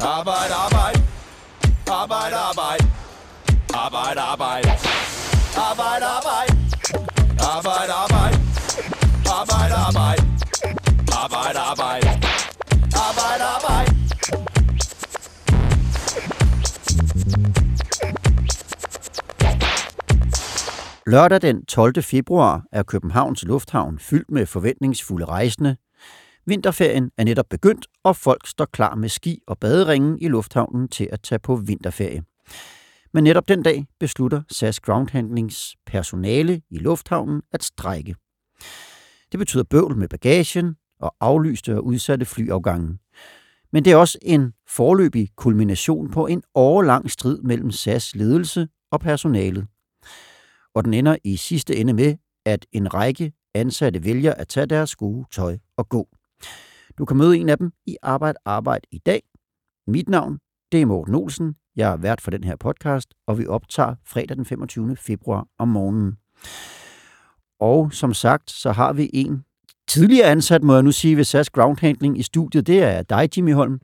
Arbejde, arbejde. Arbejde, arbejde. Arbejde, arbejde. Arbejde, arbejde. Arbejde, arbejde. Arbejde, arbejde. Arbejde, arbejde. Arbejde, arbejde. Lørdag den 12. februar er Københavns Lufthavn fyldt med forventningsfulde rejsende. Vinterferien er netop begyndt, og folk står klar med ski og baderingen i lufthavnen til at tage på vinterferie. Men netop den dag beslutter SAS Groundhandlings personale i lufthavnen at strække. Det betyder bøvl med bagagen og aflyste og udsatte flyafgange. Men det er også en forløbig kulmination på en årlang strid mellem SAS ledelse og personalet og den ender i sidste ende med, at en række ansatte vælger at tage deres skue, tøj og gå. Du kan møde en af dem i Arbejde Arbejde i dag. Mit navn, det er Morten Olsen. Jeg er vært for den her podcast, og vi optager fredag den 25. februar om morgenen. Og som sagt, så har vi en tidligere ansat, må jeg nu sige, ved SAS Ground Handling i studiet. Det er dig, Jimmy Holm.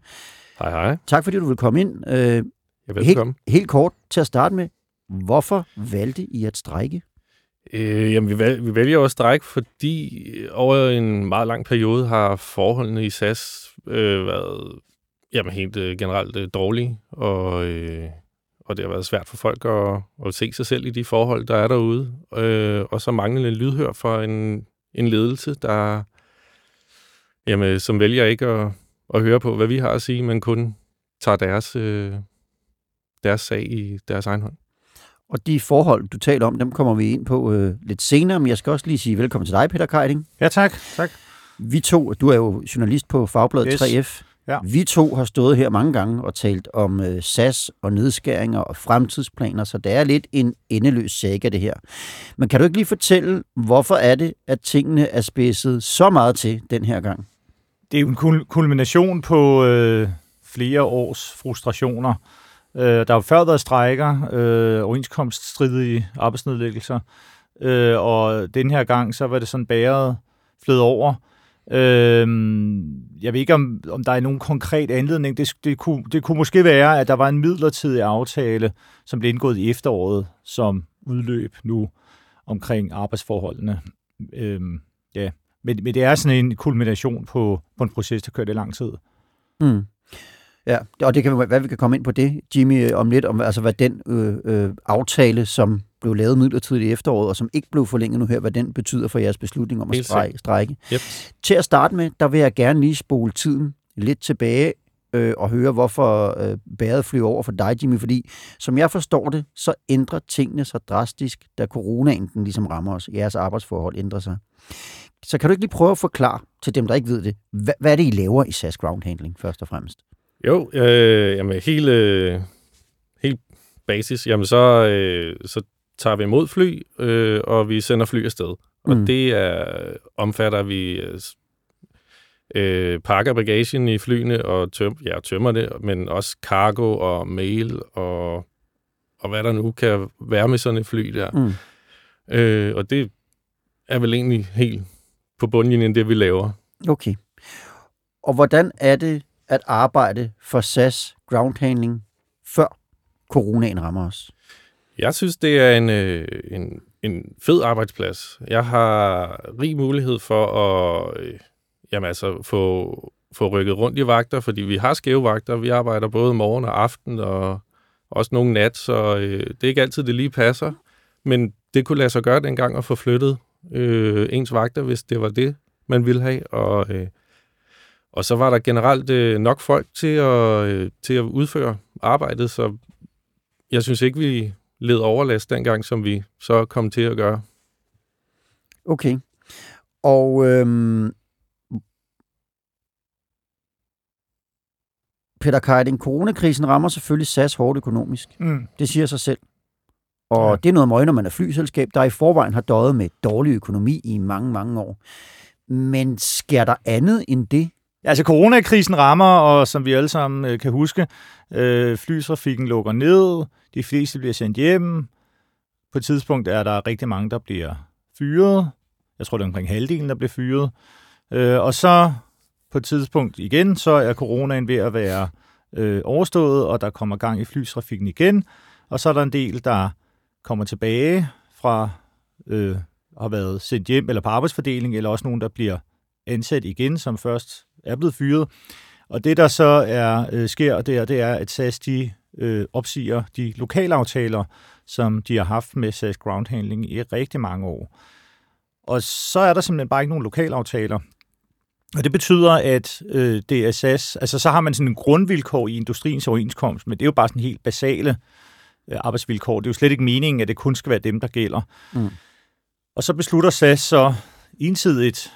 Hej, hej. Tak fordi du vil komme ind. Øh, Ja, velkommen. helt, helt kort til at starte med. Hvorfor valgte I at strække? Øh, jamen, vi, valg, vi vælger jo at strække, fordi over en meget lang periode har forholdene i SAS øh, været jamen, helt øh, generelt øh, dårlige, og, øh, og det har været svært for folk at, at se sig selv i de forhold, der er derude. Øh, og så manglende lydhør for en, en ledelse, der jamen, øh, som vælger ikke at, at høre på, hvad vi har at sige, men kun tager deres, øh, deres sag i deres egen hånd. Og de forhold, du taler om, dem kommer vi ind på øh, lidt senere, men jeg skal også lige sige velkommen til dig, Peter Keiding. Ja, tak. tak. Vi to, du er jo journalist på Fagbladet Yes. 3F. Ja. Vi to har stået her mange gange og talt om øh, SAS og nedskæringer og fremtidsplaner, så det er lidt en endeløs saga, det her. Men kan du ikke lige fortælle, hvorfor er det, at tingene er spidset så meget til den her gang? Det er jo en kul- kulmination på øh, flere års frustrationer. Øh, der har jo før været strækker, øh, overenskomststridige arbejdsnedlæggelser, øh, og den her gang, så var det sådan bæret flød over. Øh, jeg ved ikke, om, om der er nogen konkret anledning. Det, det, kunne, det kunne måske være, at der var en midlertidig aftale, som blev indgået i efteråret, som udløb nu omkring arbejdsforholdene. Øh, ja. Men, men det er sådan en kulmination på, på en proces, der kørte i lang tid. Mm. Ja, og det kan hvad vi kan komme ind på det, Jimmy, om lidt, om altså hvad den øh, øh, aftale, som blev lavet midlertidigt i efteråret, og som ikke blev forlænget nu her, hvad den betyder for jeres beslutning om at Helt strække. strække. Yep. Til at starte med, der vil jeg gerne lige spole tiden lidt tilbage øh, og høre, hvorfor øh, bæret flyver over for dig, Jimmy, fordi som jeg forstår det, så ændrer tingene sig drastisk, da coronaen den ligesom rammer os. Jeres arbejdsforhold ændrer sig. Så kan du ikke lige prøve at forklare til dem, der ikke ved det, hvad, hvad er det, I laver i SAS Ground Handling, først og fremmest? Jo, øh, jamen helt, øh, helt basis, jamen så, øh, så tager vi imod fly, øh, og vi sender fly afsted. Og Mm. det er, omfatter, at vi øh, pakker bagagen i flyene og tøm, ja, tømmer det, men også cargo og mail og, og hvad der nu kan være med sådan et fly der. Mm. Øh, og det er vel egentlig helt på bundlinjen, det vi laver. Okay. Og hvordan er det at arbejde for SAS Ground Handling, før coronaen rammer os? Jeg synes, det er en, øh, en, en fed arbejdsplads. Jeg har rig mulighed for at øh, jamen altså, få, få rykket rundt i vagter, fordi vi har skæve vagter. Vi arbejder både morgen og aften, og også nogle nat, så øh, det er ikke altid, det lige passer. Men det kunne lade sig gøre dengang at få flyttet øh, ens vagter, hvis det var det, man ville have. Og, øh, og så var der generelt øh, nok folk til at, øh, til at udføre arbejdet, så jeg synes ikke, vi led overlast dengang, som vi så kom til at gøre. Okay. Og øhm, Peter Keiding, coronakrisen rammer selvfølgelig SAS hårdt økonomisk. Mm. Det siger sig selv. Og ja. Det er noget møg, når man er flyselskab, der i forvejen har døjet med dårlig økonomi i mange, mange år. Men sker der andet end det? Ja, Altså coronakrisen rammer, og som vi alle sammen øh, kan huske, øh, flytrafikken lukker ned, de fleste bliver sendt hjem. På et tidspunkt er der rigtig mange, der bliver fyret. Jeg tror, det er omkring halvdelen, der bliver fyret. Øh, og så på et tidspunkt igen, så er coronaen ved at være øh, overstået, og der kommer gang i flytrafikken igen. Og så er der en del, der kommer tilbage fra øh, har været sendt hjem eller på arbejdsfordeling, eller også nogen, der bliver ansat igen, som først er blevet fyret. Og det, der så er øh, sker der, det er, at SAS de, øh, opsiger de lokalaftaler, som de har haft med SAS Ground Handling i rigtig mange år. Og så er der simpelthen bare ikke nogen lokalaftaler. Og det betyder, at øh, det er SAS, altså så har man sådan en grundvilkår i industriens overenskomst, men det er jo bare sådan helt basale øh, arbejdsvilkår. Det er jo slet ikke meningen, at det kun skal være dem, der gælder. Mm. Og så beslutter SAS så ensidigt,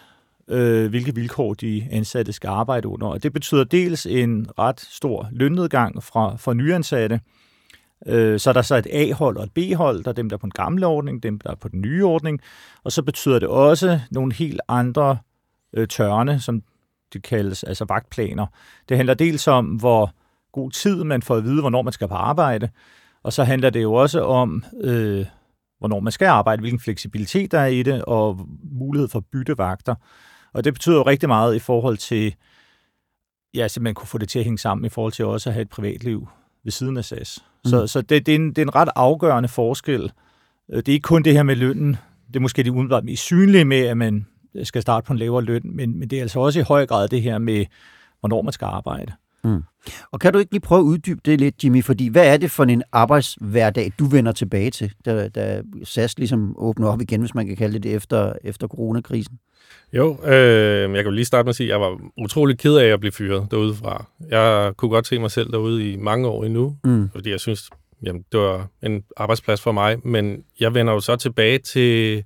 øh, hvilke vilkår de ansatte skal arbejde under. Og det betyder dels en ret stor lønnedgang fra, fra nyansatte. Øh, så er der så et A-hold og et B-hold, der er dem, der er på den gamle ordning, dem, der er på den nye ordning. Og så betyder det også nogle helt andre øh, tørne, som det kaldes, altså vagtplaner. Det handler dels om, hvor god tid man får at vide, hvornår man skal på arbejde, og så handler det jo også om, øh, hvornår man skal arbejde, hvilken fleksibilitet der er i det, og mulighed for byttevagter. Og det betyder jo rigtig meget i forhold til, ja, man kunne få det til at hænge sammen i forhold til også at have et privatliv ved siden af SAS. Mm. Så, så det, det, er en, det er en ret afgørende forskel. Øh, det er ikke kun det her med lønnen. Det er måske det umiddelbart mest synlige med, at man skal starte på en lavere løn, men, men det er altså også i høj grad det her med, hvornår man skal arbejde. Mm. Og kan du ikke lige prøve at uddybe det lidt, Jimmy? Fordi hvad er det for en arbejdshverdag, du vender tilbage til, da, da SAS ligesom åbner op igen, hvis man kan kalde det efter, efter coronakrisen? Jo, øh, jeg kan lige starte med at sige, at jeg var utrolig ked af at blive fyret derude fra. Jeg kunne godt se mig selv derude i mange år endnu, mm. fordi jeg synes, jamen, det var en arbejdsplads for mig. Men jeg vender jo så tilbage til,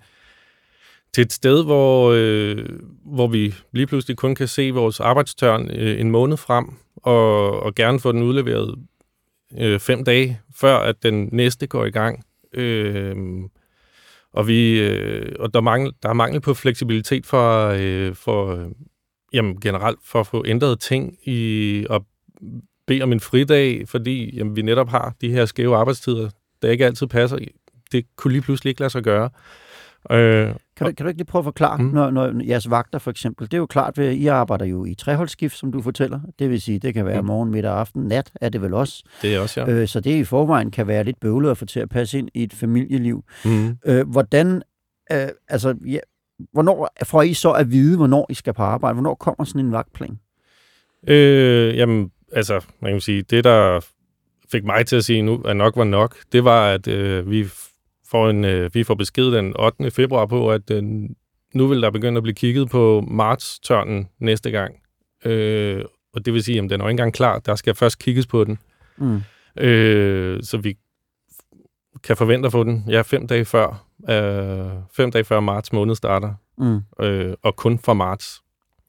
til et sted, hvor, øh, hvor vi lige pludselig kun kan se vores arbejdstørn øh, en måned frem, og, og gerne få den udleveret øh, fem dage, før at den næste går i gang. Øh, og vi øh, og der, mangel, der er mangel på fleksibilitet for, øh, for øh, jamen, generelt for at få ændret ting i at bede om en fridag, fordi jamen, vi netop har de her skæve arbejdstider, der ikke altid passer. Det kunne lige pludselig ikke lade sig gøre. Øh, kan, du, kan du ikke lige prøve at forklare, mm. når, når jeres vagter for eksempel, det er jo klart, at I arbejder jo i treholdsskift, som du fortæller. Det vil sige, det kan være mm. morgen, middag, aften, nat er det vel også. Det er også, ja. Øh, så det i forvejen kan være lidt bøvlet at få til at passe ind i et familieliv. Mm. Øh, hvordan, øh, altså, ja, hvornår får I så at vide, hvornår I skal på arbejde? Hvornår kommer sådan en vagtplan? Øh, jamen, altså, man kan sige, det der fik mig til at sige nu, at nok var nok, det var, at øh, vi får en, øh, vi får besked den 8. februar på, at øh, nu vil der begynde at blive kigget på marts-tørnen næste gang. Øh, og det vil sige, at den er ikke engang klar. Der skal først kigges på den. Mm. Øh, så vi kan forvente at få den ja, fem dage før. Øh, fem dage før marts måned starter. Mm. Øh, og kun for marts.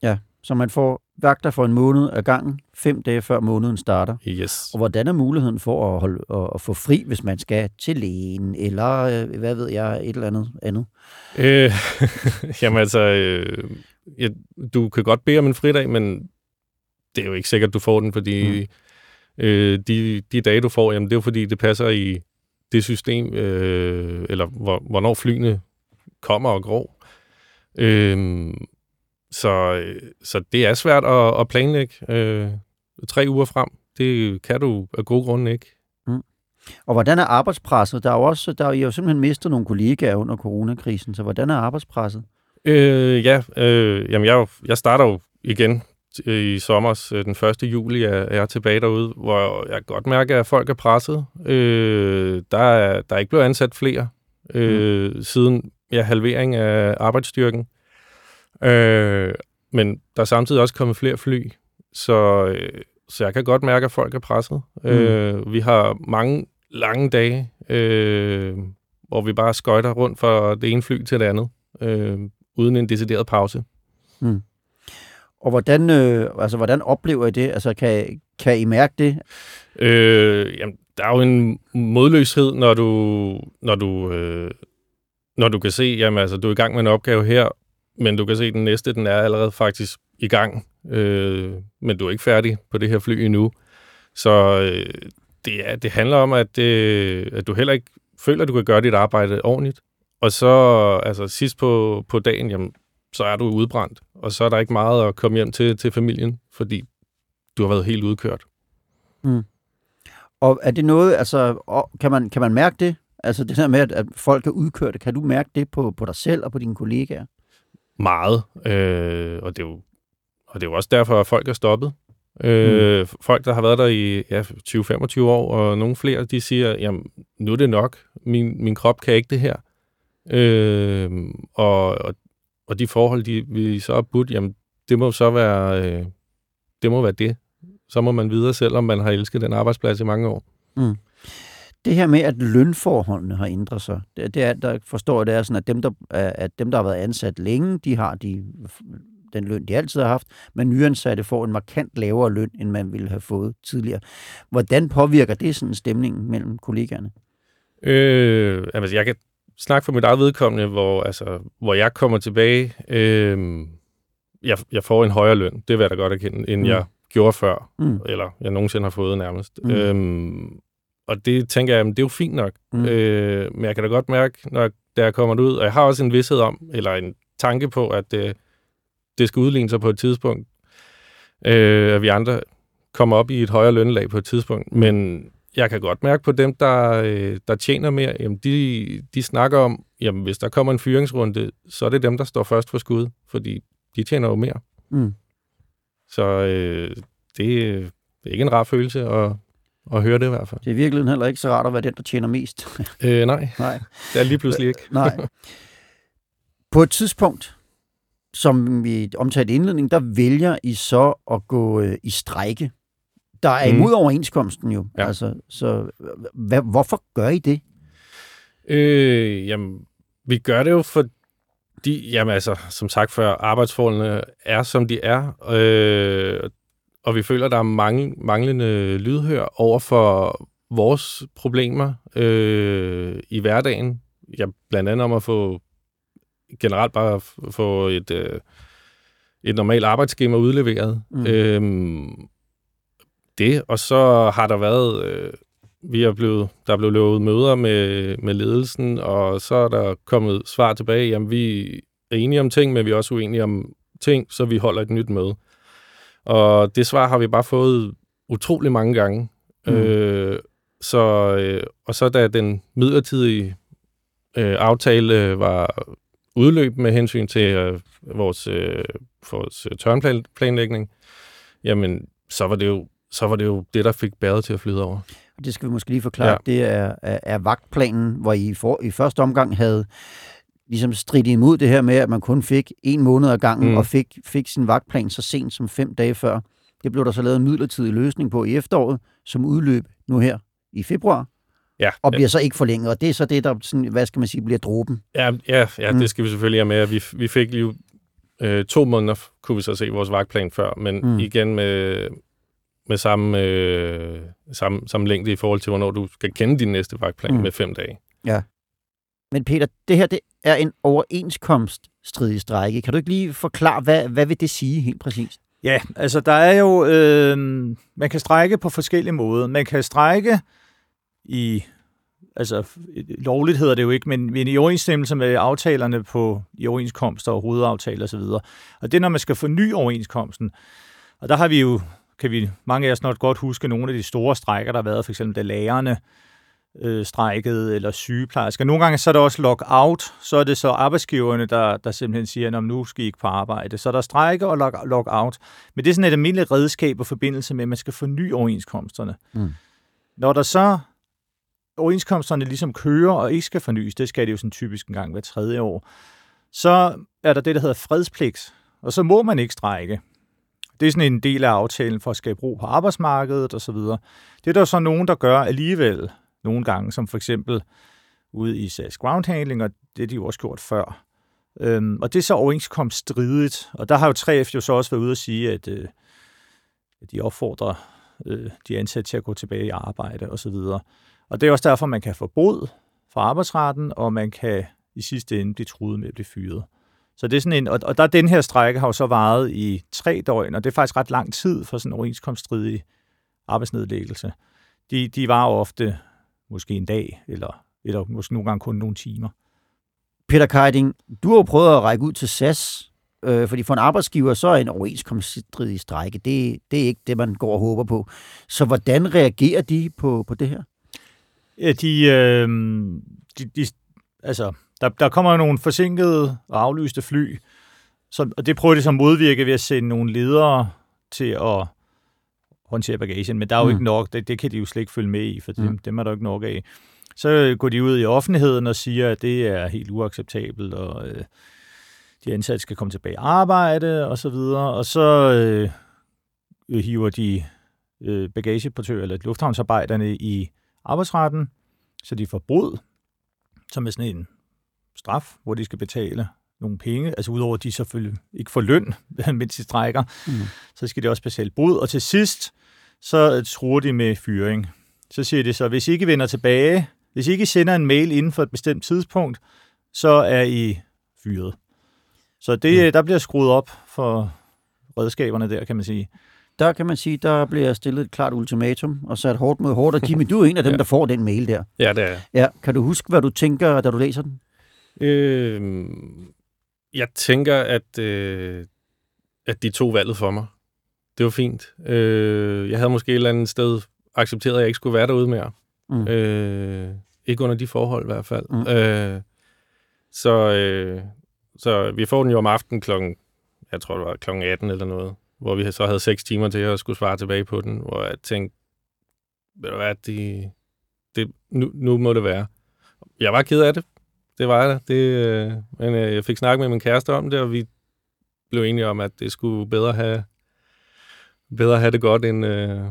Ja, så man får vagter for en måned ad gangen, fem dage før måneden starter. Yes. Og hvordan er muligheden for at, holde, at, at få fri, hvis man skal til lægen, eller øh, hvad ved jeg, et eller andet andet? Øh, jamen altså, øh, ja, du kan godt bede om en fridag, men det er jo ikke sikkert, du får den, fordi mm. øh, de, de dage, du får, jamen det er jo fordi, det passer i det system, øh, eller hvor, hvornår flyene kommer og går. Øh, så, øh, så det er svært at, at planlægge øh, tre uger frem. Det kan du af gode grunde ikke. Mm. Og hvordan er arbejdspresset? Der er jo også, der er jo simpelthen mistet nogle kollegaer under coronakrisen, så hvordan er arbejdspresset? Øh, ja, øh, jamen jeg, jeg starter jo igen i sommer, øh, den 1. juli, er jeg tilbage derude, hvor jeg godt mærker, at folk er presset. Øh, der, er, der er ikke blevet ansat flere øh, mm. siden ja, halvering af arbejdsstyrken. Øh, men der er samtidig også kommet flere fly, så, øh, så jeg kan godt mærke, at folk er presset. Mm. Øh, vi har mange lange dage, øh, hvor vi bare skøjter rundt fra det ene fly til det andet, øh, uden en decideret pause. Mm. Og hvordan, øh, altså, hvordan oplever I det? Altså, kan, kan I mærke det? Øh, jamen, der er jo en modløshed, når du, når du, øh, når du kan se, jamen, altså, du er i gang med en opgave her, men du kan se, at den næste, den er allerede faktisk i gang, øh, men du er ikke færdig på det her fly endnu. Så øh, det, er, det handler om, at, øh, at du heller ikke føler, at du kan gøre dit arbejde ordentligt. Og så altså, sidst på, på dagen, jamen, så er du udbrændt, og så er der ikke meget at komme hjem til, til familien, fordi du har været helt udkørt. Mm. Og er det noget, altså, kan man, kan man mærke det? Altså det der med, at, at folk er udkørte, kan du mærke det på, på dig selv og på dine kollegaer? Meget. Øh, og, det er jo, og det er jo også derfor, at folk er stoppet. Øh, mm. Folk, der har været der i ja, 20-25 år, og nogle flere, de siger, jamen, nu er det nok. Min, min krop kan ikke det her. Øh, og, og, og de forhold, de, vi så har budt, jamen, det må så være, øh, det må være det. Så må man videre, selvom man har elsket den arbejdsplads i mange år. Mm. Det her med, at lønforholdene har ændret sig, det, det er, der forstår jeg, det er sådan, at dem, der, at dem, der har været ansat længe, de har de, den løn, de altid har haft, men nyansatte får en markant lavere løn, end man ville have fået tidligere. Hvordan påvirker det sådan stemningen mellem kollegaerne? Øh, altså, jeg kan snakke for mit eget vedkommende, hvor, altså, hvor jeg kommer tilbage, øh, jeg, jeg får en højere løn, det vil jeg da godt erkende, end mm. jeg gjorde før, mm. eller jeg nogensinde har fået nærmest. Mm. Øhm, og det tænker jeg, det er jo fint nok. Mm. Øh, men jeg kan da godt mærke, når jeg, da jeg kommer ud, og jeg har også en vidshed om, eller en tanke på, at øh, det skal udligne sig på et tidspunkt, øh, at vi andre kommer op i et højere lønlag på et tidspunkt. Men jeg kan godt mærke på dem, der, øh, der tjener mere, jamen de, de snakker om, jamen hvis der kommer en fyringsrunde, så er det dem, der står først for skud, fordi de tjener jo mere. Mm. Så øh, det, det er ikke en rar følelse at, at høre det i hvert fald. Det er virkelig heller ikke så rart at være den, der tjener mest. øh, nej. nej, det er lige pludselig ikke. nej. På et tidspunkt, som vi omtalte i indledningen, der vælger I så at gå øh, i strejke. Der er imod mm. overenskomsten jo. Ja. Altså, så hvad, hvorfor gør I det? Øh, jamen, vi gør det jo, for de, jamen altså, som sagt før, arbejdsforholdene er, som de er, øh, og vi føler, der er mange, manglende lydhør over for vores problemer øh, i hverdagen. Ja, blandt andet om at få generelt bare få et, øh, et normalt arbejdsskema udleveret. Mm. Øh, det, og så har der været... Øh, vi er blevet, der er blevet lovet møder med, med ledelsen, og så er der kommet svar tilbage, jamen vi er enige om ting, men vi er også uenige om ting, så vi holder et nyt møde. Og det svar har vi bare fået utrolig mange gange. Mm. Øh, så, øh, og så da den midlertidige øh, aftale var udløb med hensyn til øh, vores, øh, vores tørnplanlægning, jamen så var det jo så var det jo det, der fik bæret til at flyde over. Det skal vi måske lige forklare. Ja. Det er, er, er vagtplanen, hvor I for, i første omgang havde ligesom stridt imod det her med, at man kun fik en måned ad gangen, mm. og fik, fik sin vagtplan så sent som fem dage før. Det blev der så lavet en midlertidig løsning på i efteråret, som udløb nu her i februar. Ja, og bliver ja. så ikke forlænget, og det er så det, der, sådan, hvad skal man sige, bliver dråben. Ja, ja, ja mm. det skal vi selvfølgelig have med. Vi, vi fik jo øh, to måneder, kunne vi så se vores vagtplan før, men mm. igen med, med samme, øh, samme, samme længde i forhold til, hvornår du skal kende din næste vagtplan mm. med fem dage. Ja. Men Peter, det her det er en overenskomststridig strække. Kan du ikke lige forklare, hvad, hvad vil det sige helt præcist? Ja, altså der er jo, øh, man kan strække på forskellige måder. Man kan strække i, altså lovligt hedder det jo ikke, men, men i overensstemmelse med aftalerne på i overenskomster og hovedaftaler osv. Og, og det er, når man skal forny overenskomsten. Og der har vi jo kan vi mange af os nok godt huske nogle af de store strækker, der har været, for eksempel da lærerne øh, strækkede, eller sygeplejersker. Nogle gange så er der også lockout, så er det så arbejdsgiverne, der, der simpelthen siger, at nu skal I ikke på arbejde. Så der er strække og lock, lockout. Men det er sådan et almindeligt redskab i forbindelse med, at man skal forny overenskomsterne. Mm. Når der så overenskomsterne ligesom kører og ikke skal fornyes, det skal det jo sådan typisk en gang hver tredje år, så er der det, der hedder fredspligt, og så må man ikke strække. Det er sådan en del af aftalen for at skabe ro på arbejdsmarkedet osv. Det er der så nogen, der gør alligevel nogle gange, som for eksempel ude i SAS Ground Handling, og det har de jo også gjort før. Øhm, og det er så overenskomststridigt, og der har jo 3F jo så også været ude at sige, at øh, de opfordrer øh, de ansatte til at gå tilbage i arbejde osv. Og det er også derfor, man kan få bod fra arbejdsretten, og man kan i sidste ende blive truet med at blive fyret. Så det er sådan en, og, og der den her strække har jo så varet i tre døgn, og det er faktisk ret lang tid for sådan en overenskomststridig arbejdsnedlæggelse. De, de var ofte måske en dag, eller, eller måske nogle gange kun nogle timer. Peter Keiding, du har jo prøvet at række ud til SAS Øh, fordi for en arbejdsgiver, så er en overenskomststridig strække, det, det er ikke det, man går og håber på. Så hvordan reagerer de på, på det her? Ja, de, øh, de, de, altså, der, der kommer nogle forsinkede og aflyste fly, så, og det prøver de så modvirke ved at sende nogle ledere til at håndtere bagagen, men der er jo mm. ikke nok, det, det kan de jo slet ikke følge med i, for mm. dem, dem er der jo ikke nok af. Så går de ud i offentligheden og siger, at det er helt uacceptabelt, og øh, de ansatte skal komme tilbage i arbejde, og så videre, og så øh, hiver de øh, bagageportører eller lufthavnsarbejderne i arbejdsretten, så de får brud, som er sådan en straf, hvor de skal betale nogle penge, altså udover at de selvfølgelig ikke får løn, mens de strækker, mm. så skal de også betale brud, og til sidst, så tror de med fyring. Så siger de så, hvis I ikke vender tilbage, hvis I ikke sender en mail inden for et bestemt tidspunkt, så er I fyret. Så det, mm. der bliver skruet op for redskaberne der, kan man sige. Der kan man sige, der bliver stillet et klart ultimatum, og sat hårdt mod hårdt, og Jimmy, du er en af dem, ja. der får den mail der. Ja, det er Ja, kan du huske, hvad du tænker, da du læser den? Øh, jeg tænker, at, øh, at de to valget for mig. Det var fint. Øh, jeg havde måske et eller andet sted accepteret, at jeg ikke skulle være derude mere. Mm. Øh, ikke under de forhold i hvert fald. Mm. Øh, så, øh, så vi får den jo om aftenen klokken, jeg tror det var klokken 18 eller noget, hvor vi så havde 6 timer til at skulle svare tilbage på den, hvor jeg tænkte, ved du hvad, de, det, nu, nu må det være. Jeg var ked af det. Det var jeg det, øh, Men øh, jeg fik snakket med min kæreste om det, og vi blev enige om, at det skulle bedre have, bedre have det godt, end, øh,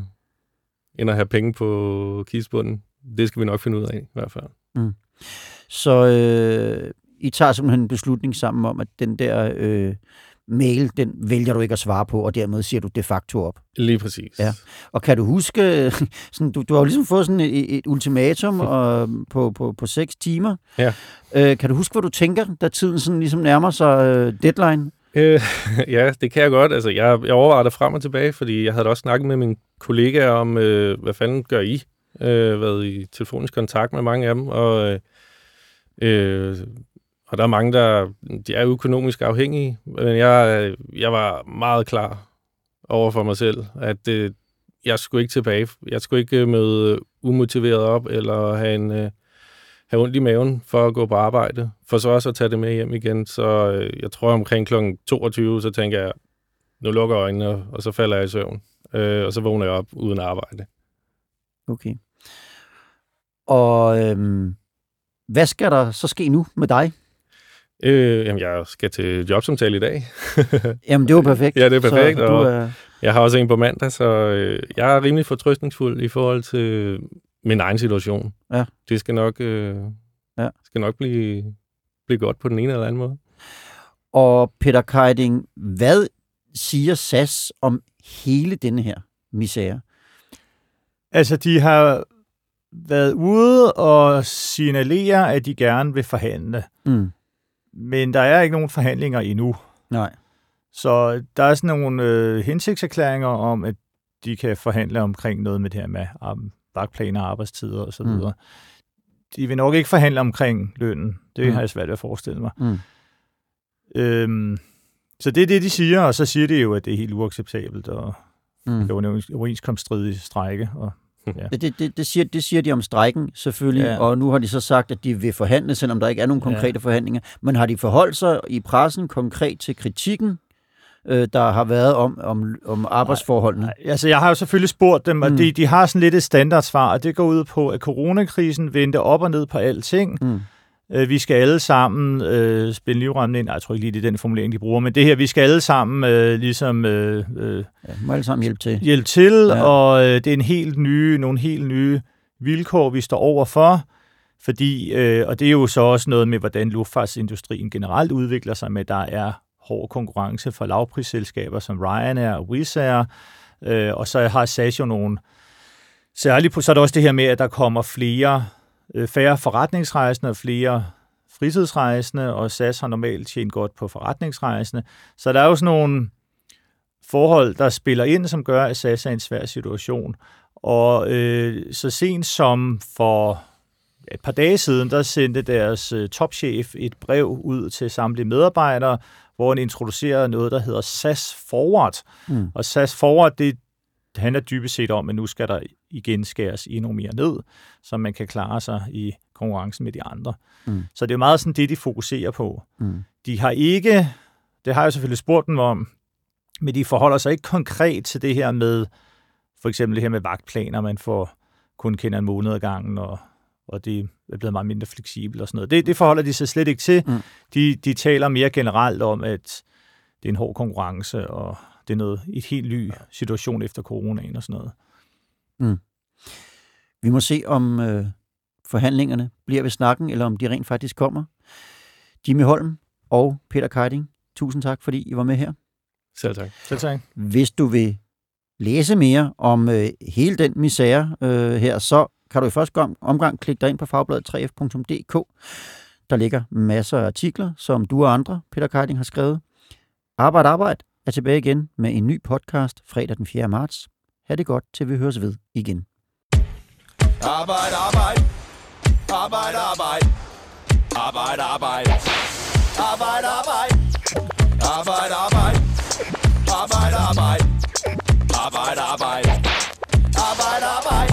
end at have penge på kisbunden. Det skal vi nok finde ud af, i hvert fald. Mm. Så øh, I tager simpelthen en beslutning sammen om, at den der øh, mail, den vælger du ikke at svare på, og dermed siger du de facto op. Lige præcis. Ja. Og kan du huske, sådan, du, du har jo ligesom fået sådan et, et ultimatum og, på, på, på seks timer. Ja. Øh, kan du huske, hvad du tænker, da tiden sådan ligesom nærmer sig øh, deadline? Øh, ja, det kan jeg godt. Altså, jeg, jeg overvejer det frem og tilbage, fordi jeg havde også snakket med mine kollegaer om, øh, hvad fanden gør I? Øh, været i telefonisk kontakt med mange af dem, og øh, øh og der er mange, der de er økonomisk afhængige, men jeg, øh, jeg var meget klar over for mig selv, at øh, jeg skulle ikke tilbage. Jeg skulle ikke møde umotiveret op, eller have, en, øh, have ondt i maven for at gå på arbejde, for så også at tage det med hjem igen. Så øh, jeg tror omkring kl. 22, så tænker jeg, nu lukker jeg øjnene, og så falder jeg i søvn. Øh, og så vågner jeg op uden arbejde. Okay. Og øhm, hvad skal der så ske nu med dig? Øh, jamen, jeg skal til jobsamtale i dag. jamen, det var perfekt. ja, det er perfekt. Så, og er... Jeg har også en på mandag, så øh, jeg er rimelig fortrøstningsfuld i forhold til min egen situation. Ja. Det skal nok, øh, ja. skal nok blive, blive godt på den ene eller anden måde. Og Peter Keiding, hvad siger SAS om hele denne her misære? Altså, de har været ude og signalere, at de gerne vil forhandle. Mm. Men der er ikke nogen forhandlinger endnu. Nej. Så der er sådan nogle øh, hensigtserklæringer om, at de kan forhandle omkring noget med det her med vagtplaner, arbejdstider osv. Mm. De vil nok ikke forhandle omkring lønnen. Det mm. har jeg svært ved at forestille mig. Mm. Øhm, så det er det, de siger, og så siger de jo, at det er helt uacceptabelt, og mm. det var en overenskomststridig strække, og Ja. Det, det, det, siger, det siger de om strækken selvfølgelig, ja. og nu har de så sagt, at de vil forhandle, selvom der ikke er nogen konkrete ja. forhandlinger. Men har de forholdt sig i pressen konkret til kritikken, øh, der har været om, om, om arbejdsforholdene? Nej. Altså, jeg har jo selvfølgelig spurgt dem, og mm. de, de har sådan lidt et standardsvar, og det går ud på, at coronakrisen vendte op og ned på alting. Mm Øh, vi skal alle sammen øh, spænde livremmen ind. Nej, jeg tror ikke lige, det er den formulering, de bruger, men det her, vi skal alle sammen øh, ligesom... Øh, øh, ja, må alle sammen hjælpe til. Hjælpe til, ja. og øh, det er en helt nye, nogle helt nye vilkår, vi står over for, fordi, øh, og det er jo så også noget med, hvordan luftfartsindustrien generelt udvikler sig med, der er hård konkurrence fra lavprisselskaber som Ryanair og Wizz Air, øh, og så har SAS jo nogle særligt på, så er der også det her med, at der kommer flere øh, færre forretningsrejsende og flere fritidsrejsende, og SAS har normalt tjent godt på forretningsrejsende. Så der er jo sådan nogle forhold, der spiller ind, som gør, at SAS er en svær situation. Og øh, så sent som for et par dage siden, der sendte deres øh, topchef et brev ud til samtlige medarbejdere, hvor han introducerer noget, der hedder SAS Forward. Mm. Og SAS Forward, det handler dybest set om, at nu skal der igen skæres endnu mere ned, så man kan klare sig i konkurrencen med de andre. Mm. Så det er meget sådan det, de fokuserer på. Mm. De har ikke, det har jeg selvfølgelig spurgt dem om, men de forholder sig ikke konkret til det her med, for eksempel det her med vagtplaner, man får kun kender en måned ad gangen, og, og det er blevet meget mindre fleksibelt og sådan noget. Det, det forholder de sig slet ikke til. Mm. De, de taler mere generelt om, at det er en hård konkurrence, og det er noget, et helt ny situation efter coronaen og sådan noget. Mm. Vi må se, om øh, forhandlingerne bliver ved snakken, eller om de rent faktisk kommer. Jimmy Holm og Peter Keiding, tusind tak, fordi I var med her. Selv tak. Selv tak. Hvis du vil læse mere om øh, hele den misære øh, her, så kan du i første omgang klikke dig ind på fagbladet 3f.dk. Der ligger masser af artikler, som du og andre, Peter Keiding, har skrevet. Arbejde, arbejde er tilbage igen med en ny podcast fredag den 4. marts. Ha' det godt, til vi høres ved igen. Arbejde, arbejde. Arbejde, arbejde. Arbejde, arbejde. Arbejde, arbejde. Arbejde, arbejde. Arbejde, arbejde. Arbejde, arbejde. Arbejde, arbejde.